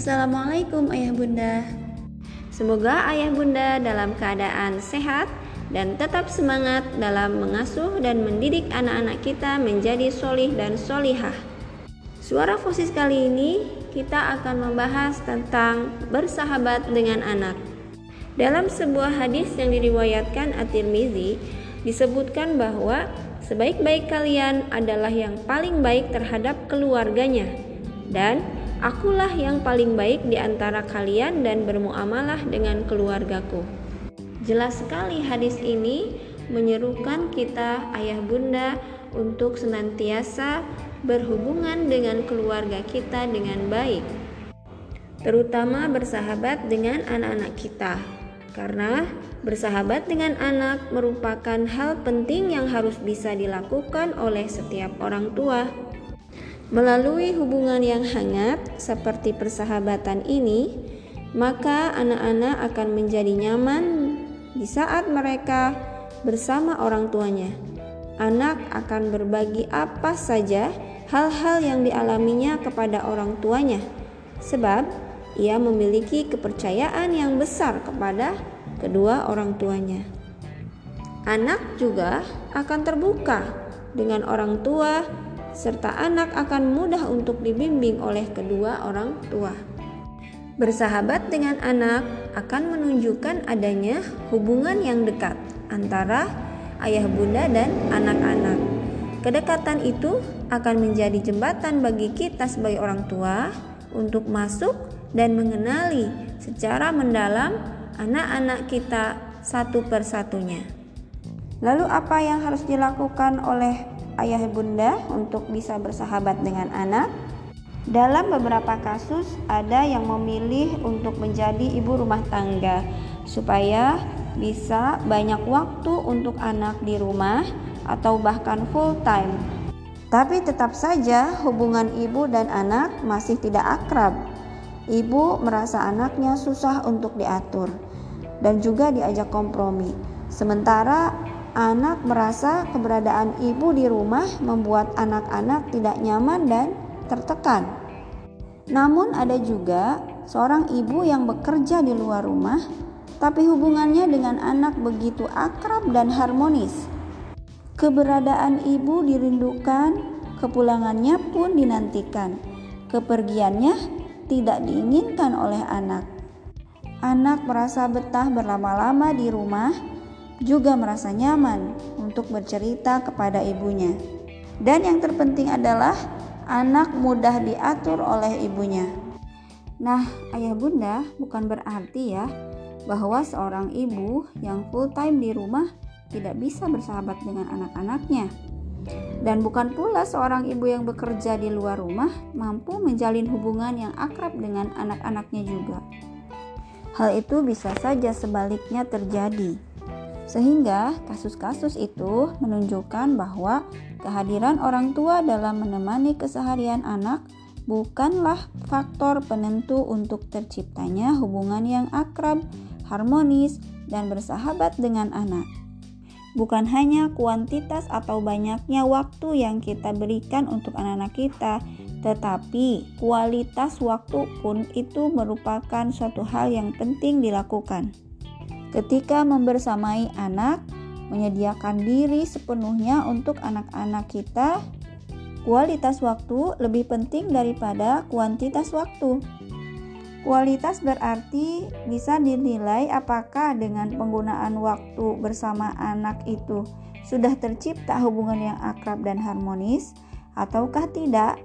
Assalamualaikum Ayah Bunda. Semoga Ayah Bunda dalam keadaan sehat dan tetap semangat dalam mengasuh dan mendidik anak-anak kita menjadi solih dan solihah. Suara fosis kali ini kita akan membahas tentang bersahabat dengan anak. Dalam sebuah hadis yang diriwayatkan At-Tirmizi disebutkan bahwa Sebaik-baik kalian adalah yang paling baik terhadap keluarganya, dan akulah yang paling baik di antara kalian dan bermuamalah dengan keluargaku. Jelas sekali hadis ini menyerukan kita ayah bunda untuk senantiasa berhubungan dengan keluarga kita dengan baik, terutama bersahabat dengan anak-anak kita karena bersahabat dengan anak merupakan hal penting yang harus bisa dilakukan oleh setiap orang tua. Melalui hubungan yang hangat seperti persahabatan ini, maka anak-anak akan menjadi nyaman di saat mereka bersama orang tuanya. Anak akan berbagi apa saja hal-hal yang dialaminya kepada orang tuanya, sebab ia memiliki kepercayaan yang besar kepada kedua orang tuanya. Anak juga akan terbuka dengan orang tua, serta anak akan mudah untuk dibimbing oleh kedua orang tua. Bersahabat dengan anak akan menunjukkan adanya hubungan yang dekat antara ayah bunda dan anak-anak. Kedekatan itu akan menjadi jembatan bagi kita sebagai orang tua untuk masuk dan mengenali secara mendalam anak-anak kita satu persatunya. Lalu apa yang harus dilakukan oleh ayah bunda untuk bisa bersahabat dengan anak? Dalam beberapa kasus ada yang memilih untuk menjadi ibu rumah tangga supaya bisa banyak waktu untuk anak di rumah atau bahkan full time. Tapi tetap saja hubungan ibu dan anak masih tidak akrab Ibu merasa anaknya susah untuk diatur dan juga diajak kompromi. Sementara anak merasa keberadaan ibu di rumah membuat anak-anak tidak nyaman dan tertekan. Namun ada juga seorang ibu yang bekerja di luar rumah tapi hubungannya dengan anak begitu akrab dan harmonis. Keberadaan ibu dirindukan, kepulangannya pun dinantikan. Kepergiannya tidak diinginkan oleh anak. Anak merasa betah berlama-lama di rumah, juga merasa nyaman untuk bercerita kepada ibunya. Dan yang terpenting adalah anak mudah diatur oleh ibunya. Nah, ayah bunda bukan berarti ya bahwa seorang ibu yang full time di rumah tidak bisa bersahabat dengan anak-anaknya. Dan bukan pula seorang ibu yang bekerja di luar rumah mampu menjalin hubungan yang akrab dengan anak-anaknya juga. Hal itu bisa saja sebaliknya terjadi. Sehingga kasus-kasus itu menunjukkan bahwa kehadiran orang tua dalam menemani keseharian anak bukanlah faktor penentu untuk terciptanya hubungan yang akrab, harmonis, dan bersahabat dengan anak bukan hanya kuantitas atau banyaknya waktu yang kita berikan untuk anak-anak kita, tetapi kualitas waktu pun itu merupakan suatu hal yang penting dilakukan. Ketika membersamai anak, menyediakan diri sepenuhnya untuk anak-anak kita, kualitas waktu lebih penting daripada kuantitas waktu. Kualitas berarti bisa dinilai apakah dengan penggunaan waktu bersama anak itu sudah tercipta hubungan yang akrab dan harmonis ataukah tidak.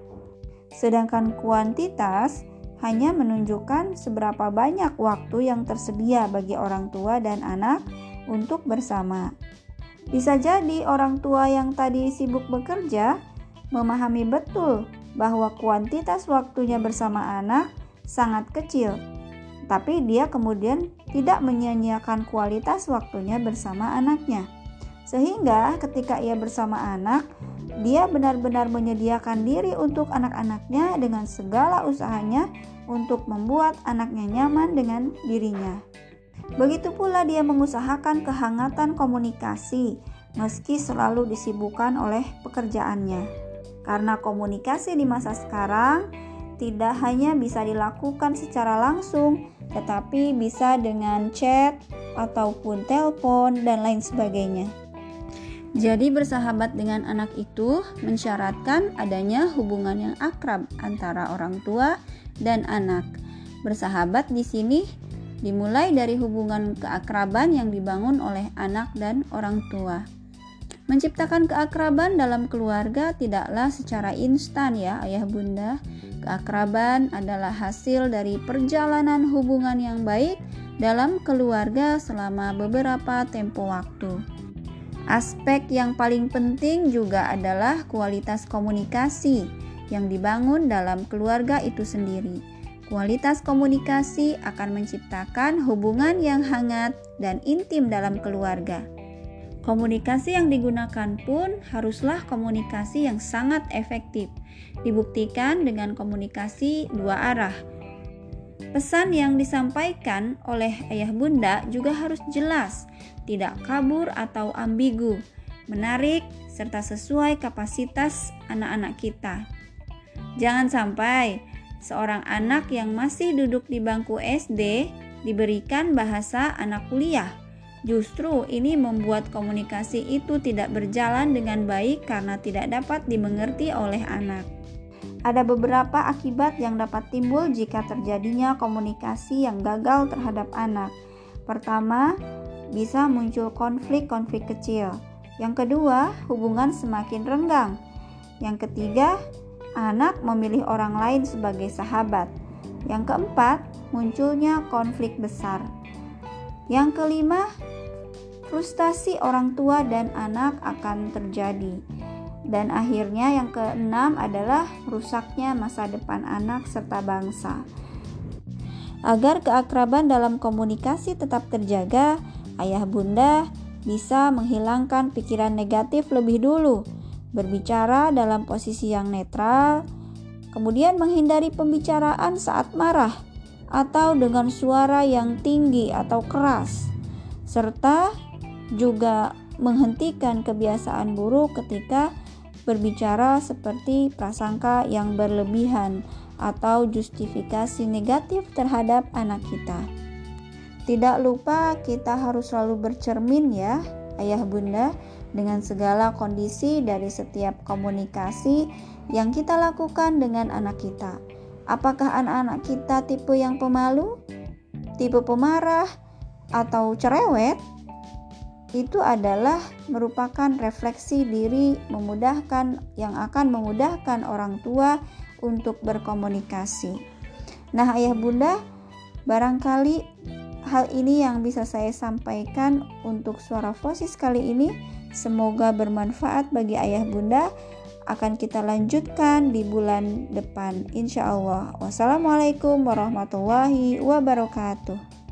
Sedangkan kuantitas hanya menunjukkan seberapa banyak waktu yang tersedia bagi orang tua dan anak untuk bersama. Bisa jadi orang tua yang tadi sibuk bekerja memahami betul bahwa kuantitas waktunya bersama anak sangat kecil, tapi dia kemudian tidak menyanyiakan kualitas waktunya bersama anaknya. Sehingga ketika ia bersama anak, dia benar-benar menyediakan diri untuk anak-anaknya dengan segala usahanya untuk membuat anaknya nyaman dengan dirinya. Begitu pula dia mengusahakan kehangatan komunikasi meski selalu disibukkan oleh pekerjaannya. Karena komunikasi di masa sekarang tidak hanya bisa dilakukan secara langsung, tetapi bisa dengan chat ataupun telepon dan lain sebagainya. Jadi bersahabat dengan anak itu mensyaratkan adanya hubungan yang akrab antara orang tua dan anak. Bersahabat di sini dimulai dari hubungan keakraban yang dibangun oleh anak dan orang tua. Menciptakan keakraban dalam keluarga tidaklah secara instan ya ayah bunda. Keakraban adalah hasil dari perjalanan hubungan yang baik dalam keluarga selama beberapa tempo waktu. Aspek yang paling penting juga adalah kualitas komunikasi yang dibangun dalam keluarga itu sendiri. Kualitas komunikasi akan menciptakan hubungan yang hangat dan intim dalam keluarga. Komunikasi yang digunakan pun haruslah komunikasi yang sangat efektif. Dibuktikan dengan komunikasi dua arah. Pesan yang disampaikan oleh ayah bunda juga harus jelas, tidak kabur atau ambigu, menarik, serta sesuai kapasitas anak-anak kita. Jangan sampai seorang anak yang masih duduk di bangku SD diberikan bahasa anak kuliah Justru ini membuat komunikasi itu tidak berjalan dengan baik karena tidak dapat dimengerti oleh anak. Ada beberapa akibat yang dapat timbul jika terjadinya komunikasi yang gagal terhadap anak. Pertama, bisa muncul konflik-konflik kecil. Yang kedua, hubungan semakin renggang. Yang ketiga, anak memilih orang lain sebagai sahabat. Yang keempat, munculnya konflik besar. Yang kelima, frustasi orang tua dan anak akan terjadi. Dan akhirnya yang keenam adalah rusaknya masa depan anak serta bangsa. Agar keakraban dalam komunikasi tetap terjaga, ayah bunda bisa menghilangkan pikiran negatif lebih dulu, berbicara dalam posisi yang netral, kemudian menghindari pembicaraan saat marah atau dengan suara yang tinggi atau keras, serta juga menghentikan kebiasaan buruk ketika berbicara seperti prasangka yang berlebihan atau justifikasi negatif terhadap anak kita. Tidak lupa kita harus selalu bercermin ya, ayah bunda, dengan segala kondisi dari setiap komunikasi yang kita lakukan dengan anak kita. Apakah anak-anak kita tipe yang pemalu, tipe pemarah, atau cerewet? Itu adalah merupakan refleksi diri memudahkan yang akan memudahkan orang tua untuk berkomunikasi. Nah, Ayah Bunda, barangkali hal ini yang bisa saya sampaikan untuk suara fosis kali ini. Semoga bermanfaat bagi Ayah Bunda. Akan kita lanjutkan di bulan depan, insya Allah. Wassalamualaikum warahmatullahi wabarakatuh.